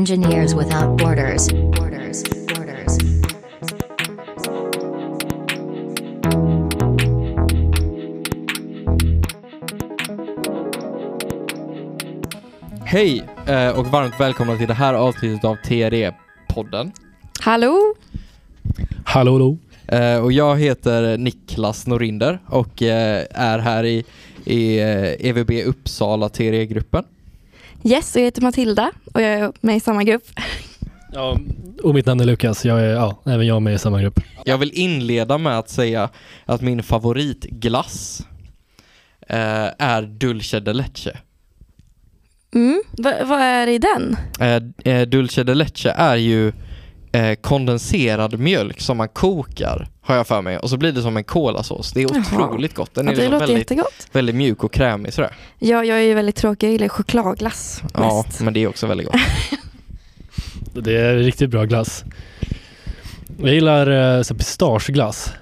Engineers Without Borders. Borders. Borders. Hej eh, och varmt välkomna till det här avsnittet av TRE-podden. Hallå? Hallå, hallå. Eh, Och jag heter Niklas Norinder och eh, är här i, i EVB Uppsala TRE-gruppen. Yes, och jag heter Matilda och jag är med i samma grupp. Ja, och mitt namn är Lukas. Jag är, ja, även jag är med i samma grupp. Jag vill inleda med att säga att min favoritglass eh, är Dulce de Leche. Mm. Va, vad är det i den? Eh, eh, Dulce de Leche är ju eh, kondenserad mjölk som man kokar, har jag för mig. Och så blir det som en kolasås. Det är Jaha. otroligt gott. Den Ja, är det liksom låter väldigt, jättegott. väldigt mjuk och krämig sådär. Ja, jag är ju väldigt tråkig, jag gillar chokladglass Ja, mest. men det är också väldigt gott. Det är riktigt bra glass. Jag gillar eh, så pistageglass.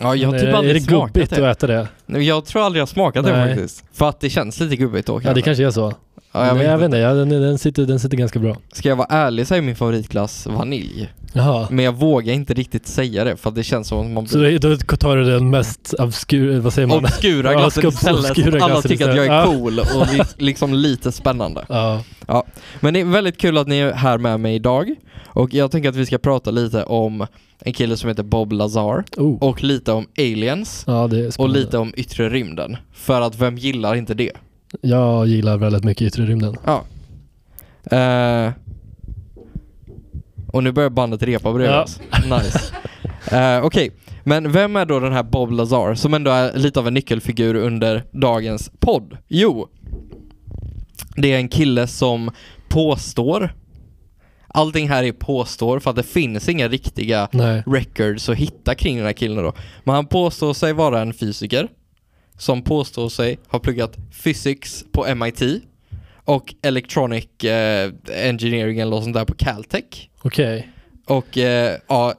Ja, jag har typ är, är aldrig det gubbigt det. att äta det? Jag tror aldrig jag smakat det Nej. faktiskt. För att det känns lite gubbigt då Ja, det kanske. kanske är så. Ja, jag Men vet jag vet inte. inte, ja, den, den, sitter, den sitter ganska bra. Ska jag vara ärlig så är min favoritglass vanilj. Jaha. Men jag vågar inte riktigt säga det för att det känns som att man Så blir då, då tar du den mest obskur, vad säger man? obskura Ja, glassen obs- istället. obskura Alla tycker att jag är istället. cool och li- liksom lite spännande. Ja. Men det är väldigt kul att ni är här med mig idag. Och jag tänker att vi ska prata lite om en kille som heter Bob Lazar. Oh. Och lite om aliens. ja, Och lite om yttre rymden. För att vem gillar inte det? Jag gillar väldigt mycket yttre rymden. Ja. Eh, och nu börjar bandet repa bredvid Ja. oss. Nice. Eh, Okej, men vem är då den här Bob Lazar som ändå är lite av en nyckelfigur under dagens podd? Jo, det är en kille som påstår Allting här är påstår för att det finns inga riktiga Nej. records att hitta kring den här killen då. Men han påstår sig vara en fysiker som påstår sig ha pluggat physics på MIT och electronic eh, engineering eller något sånt där på Caltech. Okej. Och eh, ja,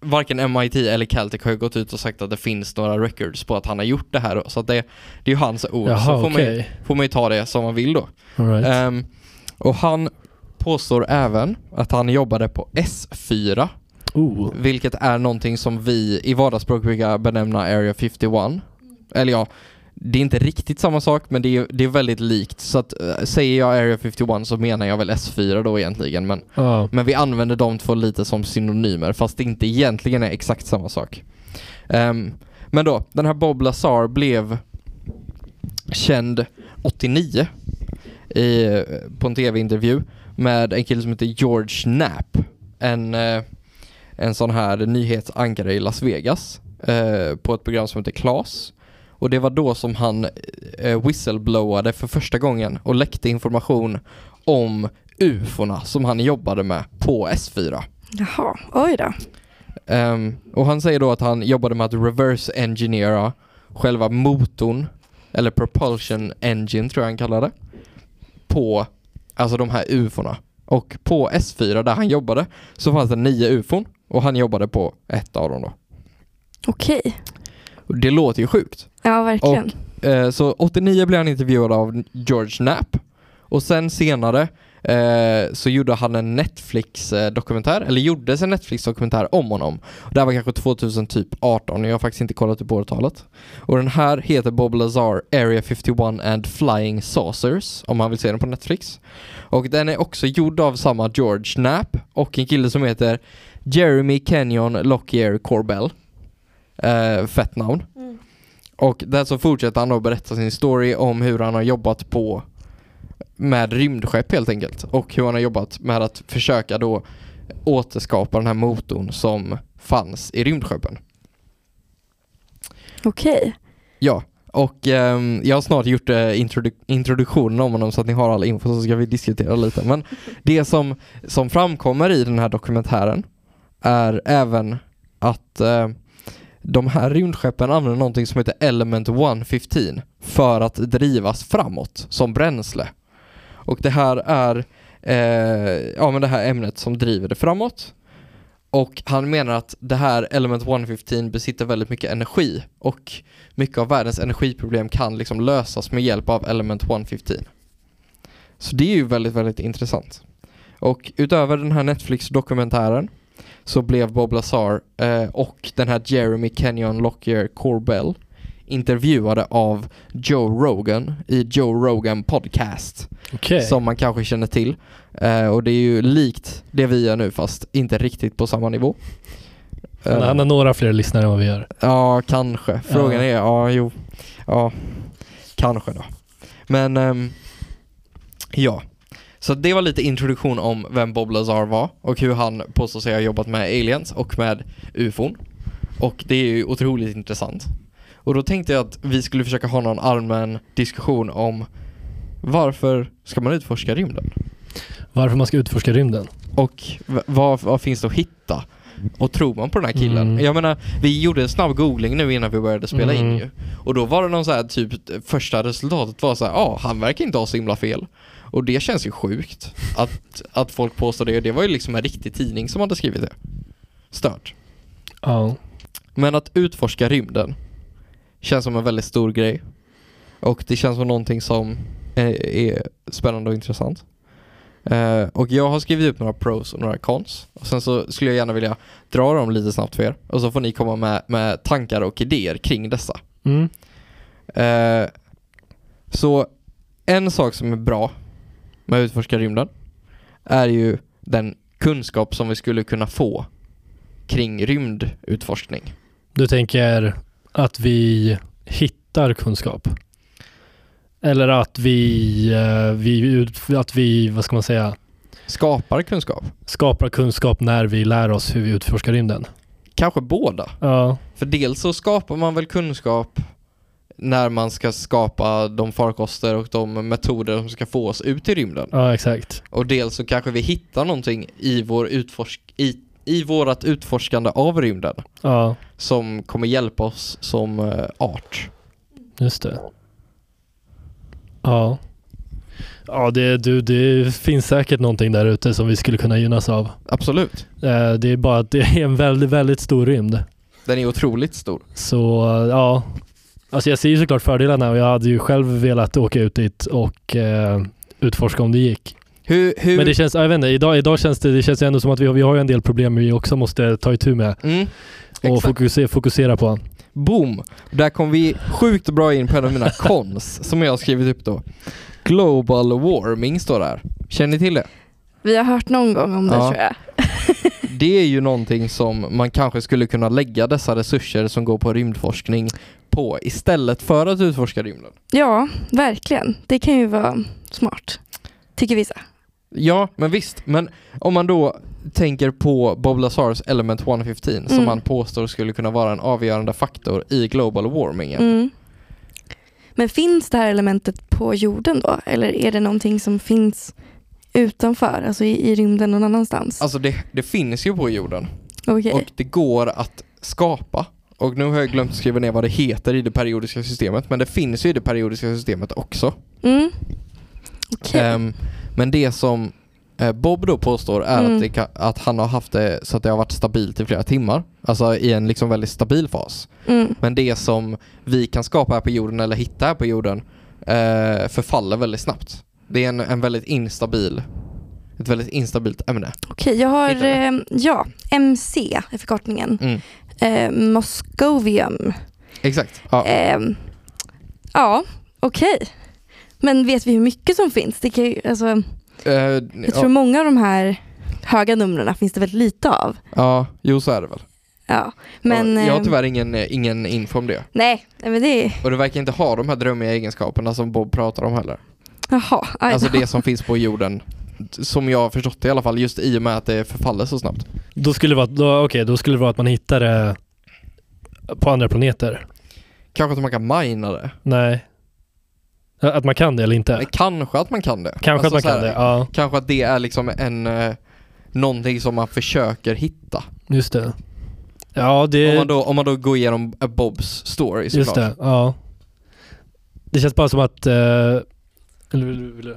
varken MIT eller Caltech har ju gått ut och sagt att det finns några records på att han har gjort det här. Så att det, det är ju hans ord. så Jaha, får, man, ju- får man ju ta det som man vill då. All right. Ehm, och han påstår även att han jobbade på S4 oh. vilket är någonting som vi i vardagsspråk brukar benämna Area 51. Eller ja, det är inte riktigt samma sak men det är, det är väldigt likt. Så att eh, säger jag Area 51 så menar jag väl S4 då egentligen. Men, Ja. men vi använder de två lite som synonymer fast det inte egentligen är exakt samma sak. Ehm, men då, den här Bob Lazar blev känd 89 i, på en tv-intervju med en kille som heter George Knapp. En, eh, en sån här nyhetsankare i Las Vegas eh, på ett program som heter Klas. Och det var då som han eh, whistleblowade för första gången och läckte information om ufona som han jobbade med på S4. Jaha, oj då. Ehm, och han säger då att han jobbade med att reverse engineera själva motorn, eller propulsion engine tror jag han kallar det, på alltså de här ufona. Och på S4 där han jobbade så fanns det nio ufon och han jobbade på ett av dem då. Okej. Och det låter ju sjukt. Ja, verkligen. Eh, så 89 blev han intervjuad av George Knapp och sen senare eh, så gjorde han en Netflix-dokumentär, eller gjordes en Netflix-dokumentär om honom. Och det här var kanske 2018, jag har faktiskt inte kollat upp årtalet. Och den här heter Bob Lazar Area 51 and Flying Saucers, om man vill se den på Netflix. Och den är också gjord av samma George Knapp och en kille som heter Jeremy Kenyon Lockyer Corbell. Eh, fett namn. Mm. Och där så fortsätter han då berätta sin story om hur han har jobbat på med rymdskepp helt enkelt och hur han har jobbat med att försöka då återskapa den här motorn som fanns i rymdskeppen. Okej. Ja, och ehm, jag har snart gjort eh, introdu- introduktionen om honom så att ni har all info så ska vi diskutera lite. Men det som, som framkommer i den här dokumentären är även att eh, de här rymdskeppen använder någonting som heter Element 115 för att drivas framåt som bränsle. Och det här är eh, ja, men det här ämnet som driver det framåt. Och han menar att det här Element 115 besitter väldigt mycket energi och mycket av världens energiproblem kan liksom lösas med hjälp av Element 115. Så det är ju väldigt, väldigt intressant. Och utöver den här Netflix-dokumentären så blev Bob Lazar eh, och den här Jeremy Kenyon Lockyer Corbell intervjuade av Joe Rogan i Joe Rogan Podcast Okej. som man kanske känner till. Eh, och det är ju likt det vi gör nu fast inte riktigt på samma nivå. Han, han har några fler lyssnare än vad vi gör. Ja, kanske. Frågan Ja. är, ja, jo. Ja, kanske då. Men, ehm, ja. Så det var lite introduktion om vem Bob Lazar var och hur han påstår sig ha jobbat med aliens och med ufon. Och det är ju otroligt intressant. Och då tänkte jag att vi skulle försöka ha någon allmän diskussion om varför ska man utforska rymden? Varför man ska utforska rymden. Och vad, vad finns det att hitta? Och tror man på den här killen? Mm. Jag menar, vi gjorde en snabb googling nu innan vi började spela in Mm. ju. Och då var det någon så här typ, första resultatet var så ja han verkar inte ha så himla fel. Och det känns ju sjukt att, att folk påstår det. Det var ju liksom en riktig tidning som hade skrivit det. Stört. Ja. Men att utforska rymden känns som en väldigt stor grej. Och det känns som någonting som är, är spännande och intressant. Eh, och jag har skrivit upp några pros och några cons. Och sen så skulle jag gärna vilja dra dem lite snabbt för er. Och så får ni komma med, med tankar och idéer kring dessa. Mm. Eh, så en sak som är bra med att utforska rymden är ju den kunskap som vi skulle kunna få kring rymdutforskning. Du tänker att vi hittar kunskap? Eller att vi, eh, vi, att vi, vad ska man säga, Skapar kunskap? skapar kunskap när vi lär oss hur vi utforskar rymden? Kanske båda. Ja, För dels så skapar man väl kunskap när man ska skapa de farkoster och de metoder som ska få oss ut i rymden. ja exakt. Och dels så kanske vi hittar någonting i, vår utforsk i, i vårat utforskande av rymden Ja, som kommer hjälpa oss som eh, art. just det. Ja. Ja, det, du, det finns säkert någonting där ute som vi skulle kunna gynnas av. Absolut. Eh, Det är bara att det är en väldigt, väldigt stor rymd. Den är otroligt stor. Så ja, alltså jag ser ju såklart fördelarna och jag hade ju själv velat åka ut dit och eh, utforska om det gick. Hur, hur... Men det känns, ja, jag vet inte, idag, idag känns det, det känns ändå som att vi har, vi har ju en del problem vi också måste ta itu med mm, och fokusera, fokusera på. Boom! Där kom vi sjukt bra in på en av mina cons som jag har skrivit upp då. Global warming står där. Känner ni till det? Vi har hört någon gång om det Ja. tror jag. Det är ju någonting som man kanske skulle kunna lägga dessa resurser som går på rymdforskning på istället för att utforska rymden. Ja, verkligen. Det kan ju vara smart. Tycker vissa. Ja, men visst. Men om man då tänker på Bob Lazars Element 115 som Mm. han påstår skulle kunna vara en avgörande faktor i global warmingen. Mm. Men finns det här elementet på jorden då? Eller är det någonting som finns utanför, alltså i, i rymden någon annanstans? Alltså det, det finns ju på jorden Okej. och det går att skapa. Och nu har jag glömt skriva ner vad det heter i det periodiska systemet men det finns ju i det periodiska systemet också. Mm. Okej. Ehm, men det som eh, Bob då påstår är Mm. att, kan, att han har haft det så att det har varit stabilt i flera timmar. Alltså i en liksom väldigt stabil fas. Mm. Men det som vi kan skapa här på jorden eller hitta här på jorden eh, förfaller väldigt snabbt. Det är en, en väldigt instabil ett väldigt instabilt ämne. Okej, jag har, du? eh, ja, MC är förkortningen. Mm. Eh, Moscovium. Exakt. Ja. Eh, ja, okej. Men vet vi hur mycket som finns? Det kan ju, alltså, Eh, jag ja, tror många av de här höga numren finns det väldigt lite av. ja, jo så är det väl. Ja, men... Ja, jag har eh, tyvärr ingen, ingen info om det. Nej, men det är... Och det verkar inte ha de här drömmiga egenskaperna som Bob pratar om heller. Jaha. Alltså det som finns på jorden. Som jag har förstått det i alla fall, just i och med att det förfaller så snabbt. Då skulle det vara, då, okej, då skulle det vara att man hittar det på andra planeter. Kanske att man kan mina det. Nej. Att man kan det eller inte? Men Kanske att man kan det. Kanske Alltså att man kan här, det, ja. Kanske att det är liksom en eh, någonting som man försöker hitta. Just det. Ja, Om, det, man då, om man då går igenom Bobs story just såklart. det. Ja. Det känns bara som att... Eh, eller vill, vill, du-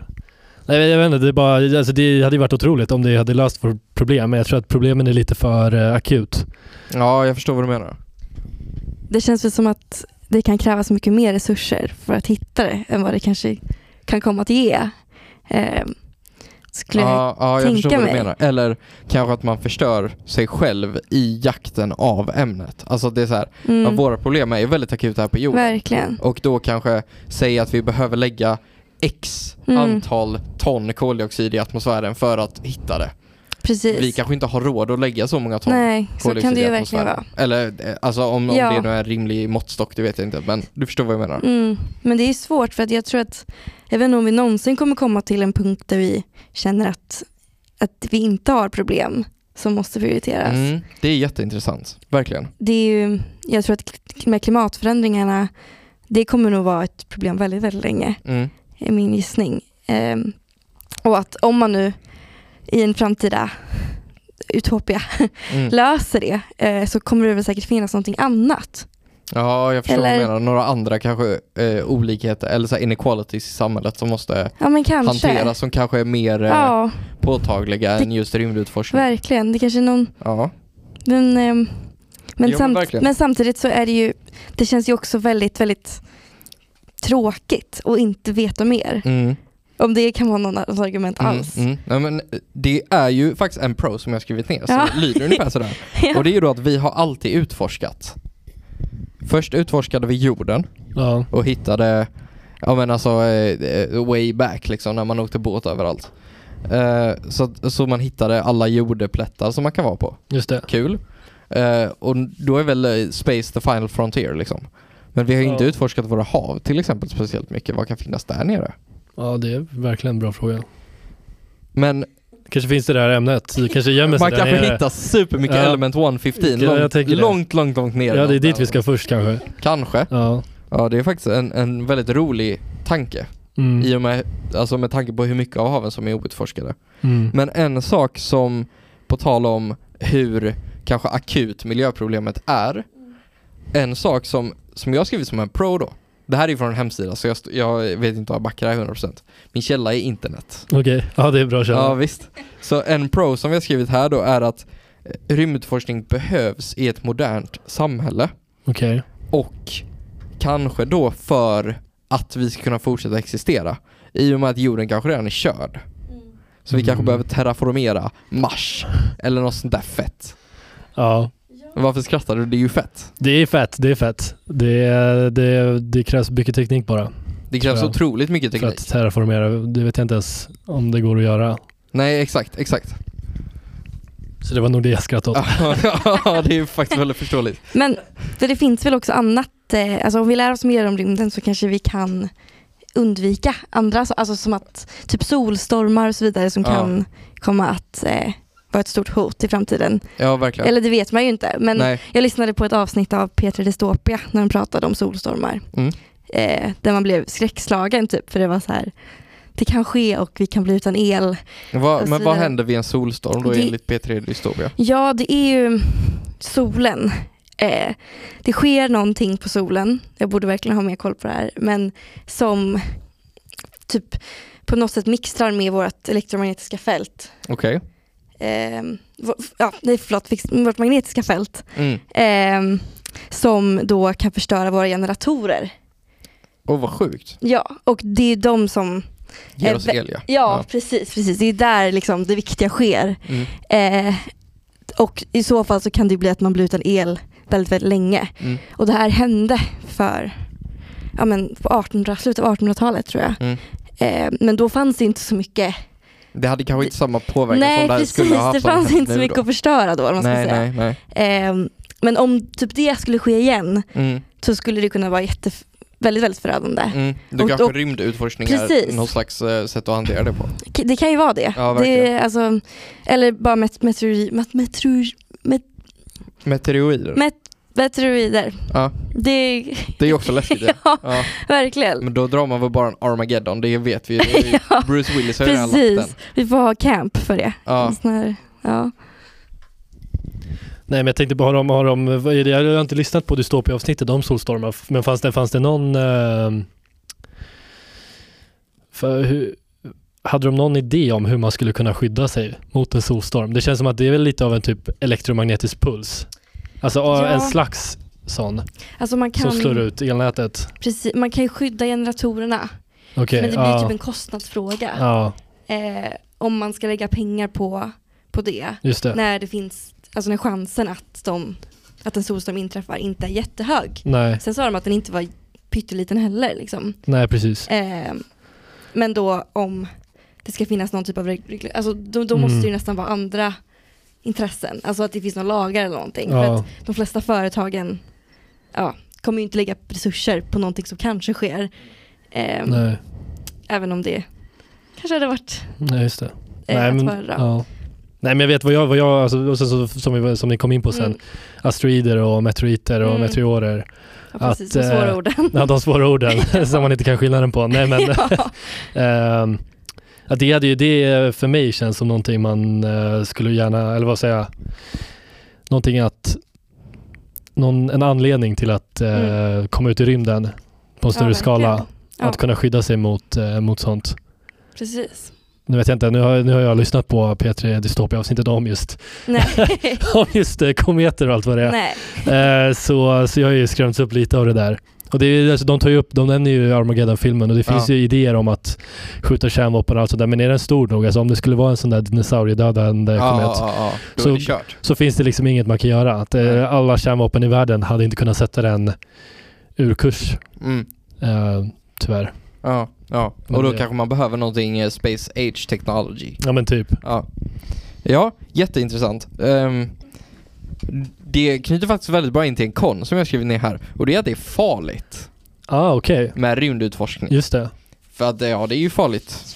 Nej, jag vet inte. Det, är bara, alltså det hade ju varit otroligt om det hade löst vårt problem, men jag tror att problemen är lite för eh, akut. Ja, jag förstår vad du menar. Det känns väl som att det kan krävas mycket mer resurser för att hitta det än vad det kanske kan komma att ge. Eh, sk- skulle jag Ja, ja jag tänka förstår vad du mig. menar. Eller kanske att man förstör sig själv i jakten av ämnet. Alltså det är så här, mm, ja, våra problem är väldigt akuta här på jorden. Verkligen. Och då kanske säga att vi behöver lägga X Mm. antal ton koldioxid i atmosfären för att hitta det. Precis. Vi kanske inte har råd att lägga så många ton Nej, så kan det i ju verkligen vara. Eller eh, alltså om, om Ja. det nu är en rimlig måttstock, det vet jag inte. Men du förstår vad jag menar. Mm. Men det är svårt för att jag tror att, jag vet inte om vi någonsin kommer komma till en punkt där vi känner att, att vi inte har problem som måste prioriteras. Mm, det är jätteintressant, verkligen. Det är ju, jag tror att med klimatförändringarna, det kommer nog vara ett problem väldigt, väldigt länge, Mm. Är min gissning. Ehm, och att om man nu i en framtida utopia Mm. löser det eh, så kommer det väl säkert finnas någonting annat. Ja, jag förstår vad Eller- du menar. Några andra kanske eh, olikheter eller så inequalities i samhället som måste Ja men hanteras som kanske är mer eh, Ja, påtagliga Det- än just rymdutforskning. verkligen. Det kanske är någon Ja. Men, ehm, men, men samt, verkligen. men samtidigt så är det ju, det känns ju också väldigt, väldigt tråkigt att inte veta mer. Mm. Om det kan vara någon annat argument Mm, alls. mm. Ja, men det är ju faktiskt en pro som jag skrivit ner, Ja. som lyder ungefär sådär. Ja. Och det är ju då att vi har alltid utforskat. Först utforskade vi jorden Ja. och hittade, ja men alltså eh, way back liksom när man åkte båt överallt. Eh, så, så man hittade alla jordeplättar som man kan vara på. Just det. Kul. Eh, och då är väl space the final frontier liksom. Men vi har inte Ja. utforskat våra hav till exempel speciellt mycket. Vad kan finnas där nere? Ja, det är verkligen en bra fråga. Men Kanske finns det där ämnet, det kanske gömmer sig man kanske nere. hittar supermycket Ja. element 115 Ja, jag långt, tänker det. långt, långt, långt ner. Ja, det är dit vi ska först kanske. Kanske. Ja. Ja, det är faktiskt en, en väldigt rolig tanke. Mm. I och med, alltså med tanke på hur mycket av haven som är outforskade. Mm. Men en sak som, på tal om hur kanske akut miljöproblemet är. En sak som, som jag har skrivit som en pro då. Det här är från en hemsida så jag, jag vet inte om jag backar det här 100%. Min källa är internet. Okej, ja det är bra Ja källa. visst. Så en pro som vi har skrivit här då är att eh, rymdforskning behövs i ett modernt samhälle Okej. och kanske då för att vi ska kunna fortsätta existera. I och med att jorden kanske redan är körd. Så vi kanske Mm. behöver terraformera Mars eller något sånt där fett. Ja, Varför skrattar du? Det är ju fett. det är fett, det är fett. Det, är- det, det krävs mycket teknik bara Det krävs otroligt mycket för teknik. att terraformera. Det vet jag inte ens om det går att göra. Nej exakt, exakt. Så det var nog det jag skrattade åt. Ja det är ju faktiskt väldigt förståeligt. Men för det finns väl också annat, eh, alltså om vi lär oss mer om rymden så kanske vi kan undvika andra, så- alltså som att typ solstormar och så vidare som Ja. kan komma att eh, vara ett stort hot i framtiden. Ja verkligen. Eller det vet man ju inte, men Nej. jag lyssnade på ett avsnitt av Peter Dystopia när de pratade om solstormar. Mm. Eh, där man blev skräckslagen typ, för det var så här, det kan ske och vi kan bli utan el. Så men vad händer vid en solstorm då Det- enligt P3 Dystopia? Ja, det är ju solen. Eh, det sker någonting på solen, jag borde verkligen ha mer koll på det här, men som typ på något sätt mixtrar med vårt elektromagnetiska fält. Okej. Eh, ja, nej förlåt, vårt magnetiska fält. Mm. Eh, som då kan förstöra våra generatorer. Åh vad sjukt. Ja, och det är de som, Ger oss el ja. ja, precis, precis, det är där liksom det viktiga sker. Mm. Eh, och i så fall så kan det bli att man blir utan el väldigt, väldigt länge. Mm. Och det här hände för, ja men på 1800, slutet av 1800-talet tror jag. Mm. Eh, men då fanns det inte så mycket, Det hade kanske inte samma påverkan nej som det precis, skulle ha haft det om det fanns inte så mycket då. att förstöra då. Man Nej, säga. nej, nej. Eh, men om typ det skulle ske igen Mm. så skulle det kunna vara jätte, väldigt, väldigt förödande. Mm. Och- kanske och- rymdutforskning Precis. är någon slags eh, sätt att hantera det på. Det kan ju vara det. Ja, det alltså, eller bara met, meteori, met, meteori, met, Meteoroider. met, meteoroider. ja, Det, det är också läskigt. Ja. ja, Ja. verkligen. Men då drar man väl bara en Armageddon, det vet vi ju. Ja, Bruce Willis har ju redan lagt Precis, den. vi får ha camp för det. Ja. Här, ja. Nej men jag tänkte bara, har de, har de, jag har inte lyssnat på dystopia-avsnittet om solstormar, men fanns det, fanns det någon... Eh, för hur, hade de någon idé om hur man skulle kunna skydda sig mot en solstorm? Det känns som att det är väl lite av en typ elektromagnetisk puls. Alltså Ja. en slags sån Alltså man kan, som slår ut elnätet. precis, man kan ju skydda generatorerna Okej, men det blir ja. typ en kostnadsfråga. ja. Eh, om man ska lägga pengar på, på det, det. när det finns, alltså när chansen att, de, att en solstorm inträffar inte är jättehög. Nej, Sen sa de att den inte var pytteliten heller liksom. nej precis. Eh, men då om det ska finnas någon typ av reglering, alltså då, då måste Mm. det ju nästan vara andra intressen, alltså att det finns några lagar eller någonting. För Ja, att de flesta företagen ja, kommer ju inte lägga resurser på någonting som kanske sker. Eh, även om det kanske hade varit nej just det. eh, nej, att men, föredra. ja. nej men jag vet vad jag, vad jag alltså, så, som, vi, som ni kom in på sen, Mm. asteroider och meteoriter och Mm. meteorer. Ja, precis, att, de svåra eh, orden. Ja, de svåra orden som man inte kan skillnaden på. Nej men ja. Ehm, ja, det, hade ju, det för mig känns som någonting man eh, skulle gärna, eller vad säger jag, någonting att, någon, en anledning till att eh, Mm. komma ut i rymden på en större verkligen. skala. Ja. Att kunna skydda sig mot, eh, mot sånt. Precis. Nu vet jag inte, nu har, nu har jag lyssnat på P3 Dystopia-avsnittet om just, Nej. om just eh, kometer och allt vad det är. Eh, så, så jag har ju skrämts upp lite av det där. Och det är, alltså, de tar ju upp, de nämner ju Armageddon-filmen och det finns Ja. ju idéer om att skjuta kärnvapen och allt sådär. Men är den stor nog, alltså om det skulle vara en sån där dinosauriedödande Ja, komet, ja, ja. Så- så finns det liksom inget man kan göra. Att, eh, alla kärnvapen i världen hade inte kunnat sätta den ur kurs, Mm. eh, tyvärr. Ja, ja. Och då det- kanske man behöver någonting eh, Space Age Technology. Ja men typ. Ja, ja jätteintressant. Ehm, det knyter faktiskt väldigt bra in till en kon som jag skrivit ner här. Och det är att det är farligt Ah okej, med rymdutforskning. just det. För att ja, det är ju farligt.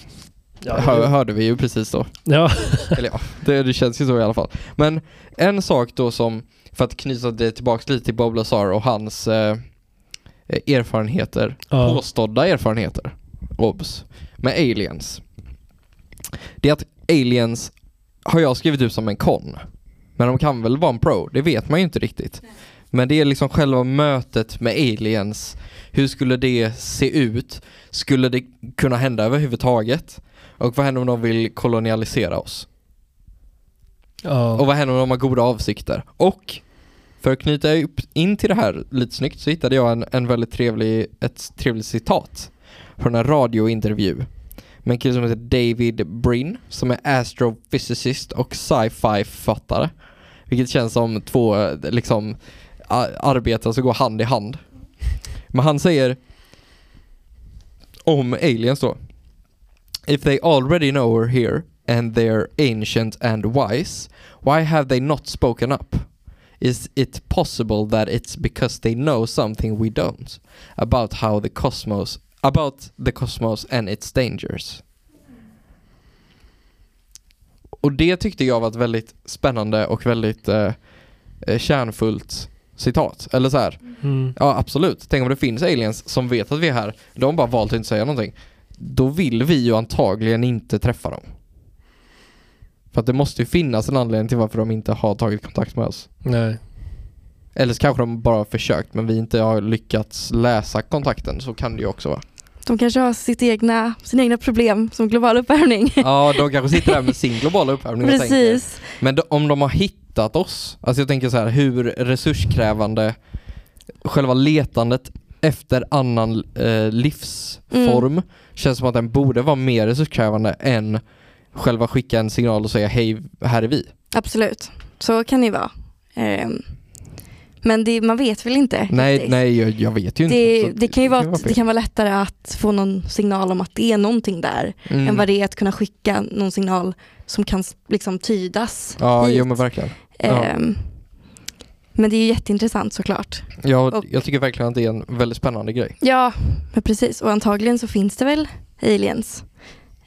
Ja, Hör, hörde vi ju precis då. ja. Eller ja, det, det känns ju så i alla fall. Men en sak då som, för att knyta det tillbaka lite till Bob Lazar och hans eh, erfarenheter, Ja. påstådda erfarenheter, obs, med aliens. Det är att aliens har jag skrivit ut som en kon. Men de kan väl vara en pro, det vet man ju inte riktigt. Men det är liksom själva mötet med aliens. Hur skulle det se ut? Skulle det kunna hända överhuvudtaget? Och vad händer om de vill kolonialisera oss? ja. Och vad händer om de har goda avsikter? Och för att knyta upp in till det här lite snyggt så hittade jag en, en väldigt trevlig, ett trevligt citat från en radiointervju med en kille som heter David Brin som är astrophysicist och sci-fi författare. Vilket känns som två liksom arbeten som går hand i hand. Men han säger om aliens då. If they already know we're here and they're ancient and wise, why have they not spoken up? Is it possible that it's because they know something we don't about how the cosmos about the cosmos and its dangers? Och det tyckte jag var ett väldigt spännande och väldigt eh, eh, kärnfullt citat. Eller så här, Mm. ja absolut. Tänk om det finns aliens som vet att vi är här, de bara valt att inte säga någonting. Då vill vi ju antagligen inte träffa dem. För att det måste ju finnas en anledning till varför de inte har tagit kontakt med oss. Nej. Eller så kanske de bara har försökt men vi inte har lyckats läsa kontakten, så kan det ju också vara. De kanske har sitt egna, sina egna problem som global uppvärmning. Ja, de kanske sitter där med sin globala uppvärmning. Precis. Men om de har hittat oss, alltså jag tänker så här hur resurskrävande själva letandet efter annan eh, livsform känns som att den borde vara mer resurskrävande än själva skicka en signal och säga hej, här är vi. Absolut, så kan det vara. Ehm, men det, man vet väl inte Nej, riktigt. nej jag, jag vet ju inte. Det, Så det, kan ju vara, fel. det kan vara lättare att få någon signal om att det är någonting där Mm. än vad det är att kunna skicka någon signal som kan liksom tydas Ja, hit. jo men verkligen. Ja. Ehm, Men det är ju jätteintressant såklart. Jag, Och- jag tycker verkligen att det är en väldigt spännande grej. Ja, men precis. Och antagligen så finns det väl aliens.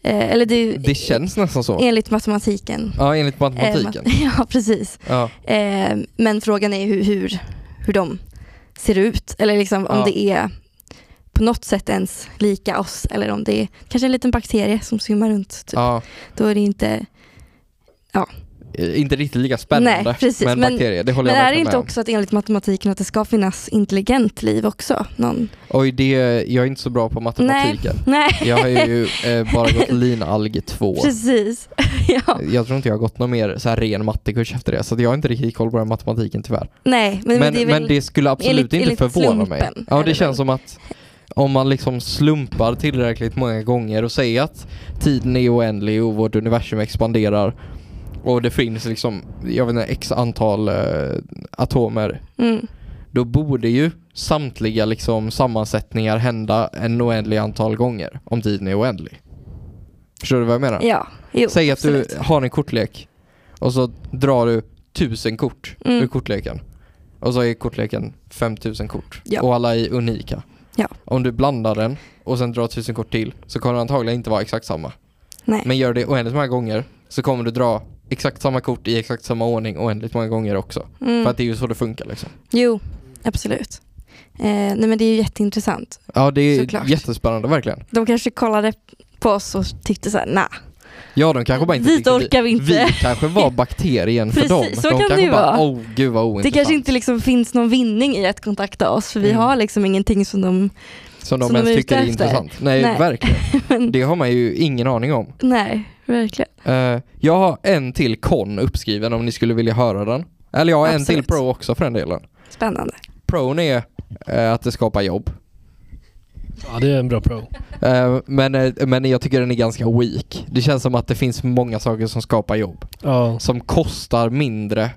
Eh, eller det, Det känns nästan så. enligt matematiken. Ja, enligt Eh, matematiken. ma- ja, precis. Ja, Eh, men frågan är hur, hur, hur de ser ut. Eller liksom om Ja. det är på något sätt ens lika oss. Eller om det är kanske en liten bakterie som svimmar runt. Typ. ja. Då är det inte... Eh, Inte riktigt lika spännande Nej, precis, med en men- bakterie, det håller Men jag är det inte med också att enligt matematiken att det ska finnas intelligent liv också? Någon... Oj, det, jag är inte så bra på matematiken. Nej, Jag har ju eh, bara gått linalg 2. precis. ja. Jag tror inte jag har gått någon mer så här ren mattekurs efter det, så jag har inte riktigt koll på den matematiken tyvärr. Nej, men, Men, men det är men väl... det skulle absolut enligt- inte enligt förvåna mig. slumpen Ja, är det det känns väl. som att om man liksom slumpar tillräckligt många gånger och säger att tiden är oändlig och vårt universum expanderar och det finns liksom, jag vet inte, x antal eh, atomer Mm. då borde ju samtliga liksom sammansättningar hända en oändlig antal gånger om tiden är oändlig. Förstår du vad jag menar? Ja, jo, Säg att absolut. du har en kortlek och så drar du tusen kort Mm. ur kortleken. Och så är kortleken 5000 kort Ja. och alla är unika. Ja. Om du blandar den och sen drar tusen kort till så kommer det antagligen inte vara exakt samma. Nej. Men gör det oändligt många gånger så kommer du dra exakt samma kort i exakt samma ordning oändligt många gånger också. Mm. För att det är ju så det funkar liksom. Jo, absolut. Eh, nej men det är ju jätteintressant. Ja det är Såklart. jättespännande verkligen. De kanske kollade på oss och tyckte såhär, nah. Ja de kanske bara inte Dit orkar vi inte. Vi kanske var bakterien för Precis, dem. så de kan kanske det bara, vara. åh gud vad Det ointressant. kanske inte liksom finns någon vinning i att kontakta oss för vi Mm. har liksom ingenting som de, Som de som de ens är tycker är intressant. Nej, Nej. verkligen. men, Det har man ju ingen aning om. nej, verkligen. Eh, jag har en till kon uppskriven om ni skulle vilja höra den. Eller jag har en till Absolut. pro också för den delen. Spännande. Pron är eh, att det skapar jobb. Ja, det är en bra pro. Eh, men, men jag tycker den är ganska weak. Det känns som att det finns många saker som skapar jobb. Ja, Som kostar mindre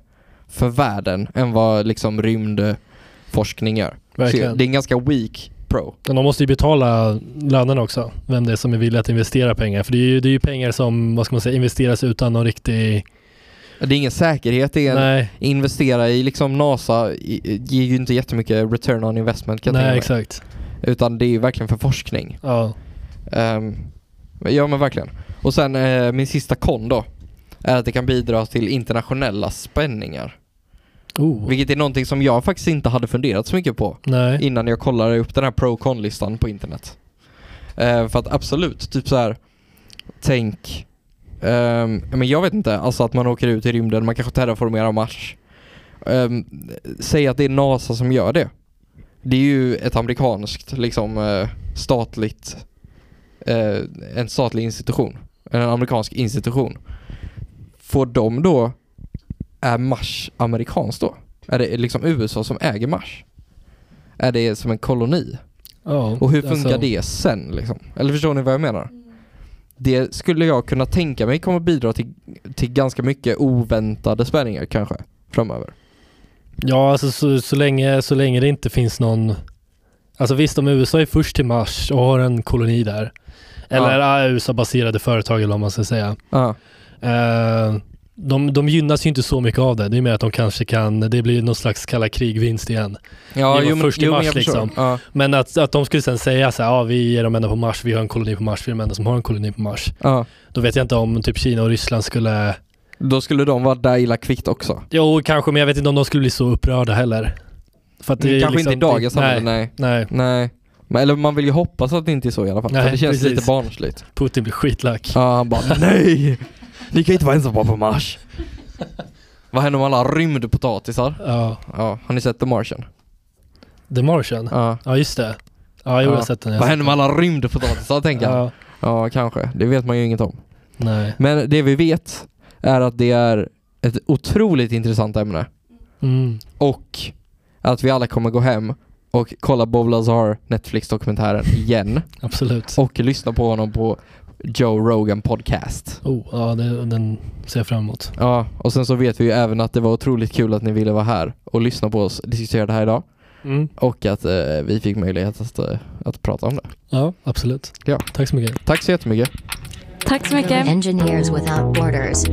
för världen än vad liksom rymdforskning gör. Så verkligen. det är en ganska weak pro. Men de måste ju betala lönerna också, vem det är som är villig att investera pengar. För det är ju, det är ju pengar som, vad ska man säga, investeras utan någon riktig... Det är ingen säkerhet, det är Nej, investera i liksom NASA ger ju inte jättemycket return on investment kan jag nej exakt. Utan det är ju verkligen för forskning. Ja. Ehm, ja men verkligen. Och sen eh, min sista kon då är att det kan bidra till internationella spänningar. Oh. Vilket är någonting som jag faktiskt inte hade funderat så mycket på Nej. innan jag kollade upp den här pro con listan på internet. Eh, för att absolut, typ så här tänk ehm, men jag vet inte, alltså att man åker ut i rymden, man kanske terraformerar Mars. Um, säg att det är NASA som gör det. Det är ju ett amerikanskt liksom eh, statligt eh, en statlig institution. En amerikansk institution. Får de då, är Mars amerikanskt då? Är det liksom USA som äger Mars? Är det som en koloni? Ja, Och hur funkar alltså, det sen liksom? Eller förstår ni vad jag menar? Det skulle jag kunna tänka mig kommer bidra till, till ganska mycket oväntade spänningar kanske framöver. Ja, alltså så, så, länge, så länge det inte finns någon... Alltså visst, om USA är först till Mars och har en koloni där. Eller ja. USA-baserade företag eller vad man ska säga. Ja, Eh, de, de gynnas ju inte så mycket av det. Det är mer att de kanske kan, det blir någon slags kalla krigvinst igen. ja jo, först i mars, liksom. Ja, Men att, att de skulle sen säga så här, ja vi är de enda på Mars, vi har en koloni på Mars, vi är de enda som har en koloni på Mars. ja. Då vet jag inte om typ Kina och Ryssland skulle, Då skulle de vara där illa kvickt också. jo kanske, men jag vet inte om de skulle bli så upprörda heller. För att det Kanske liksom, inte i dagens det- samhälle, nej, nej. nej, Nej. Men, eller man vill ju hoppas att det inte är så i alla fall. Nej, för det känns precis. lite barnsligt. Putin blir skitlack. Ja, han bara nej! Ni kan inte vara ensamma på Mars. Vad händer med alla rymdpotatisar? Ja, Ja, har ni sett The Martian? The Martian. Ja, Ja. just det. Ja, jo, jag Ja. har sett den. jag Vad händer med alla rymdpotatisar tänker jag? Ja, Ja, kanske. Det vet man ju inget om. nej. Men det vi vet är att det är ett otroligt intressant ämne. Mm. Och att vi alla kommer gå hem och kolla Bob Lazar Netflix-dokumentären igen. Absolut. Och lyssna på honom på Joe Rogan podcast. Oh, ja, det, den ser jag fram emot. Ja, och sen så vet vi ju även att det var otroligt kul att ni ville vara här och lyssna på oss diskutera det här idag. Mm. Och att eh, vi fick möjlighet att, eh, att prata om det. Ja, absolut. Ja. Tack så mycket. Tack så jättemycket. Tack så mycket. Engineers without borders.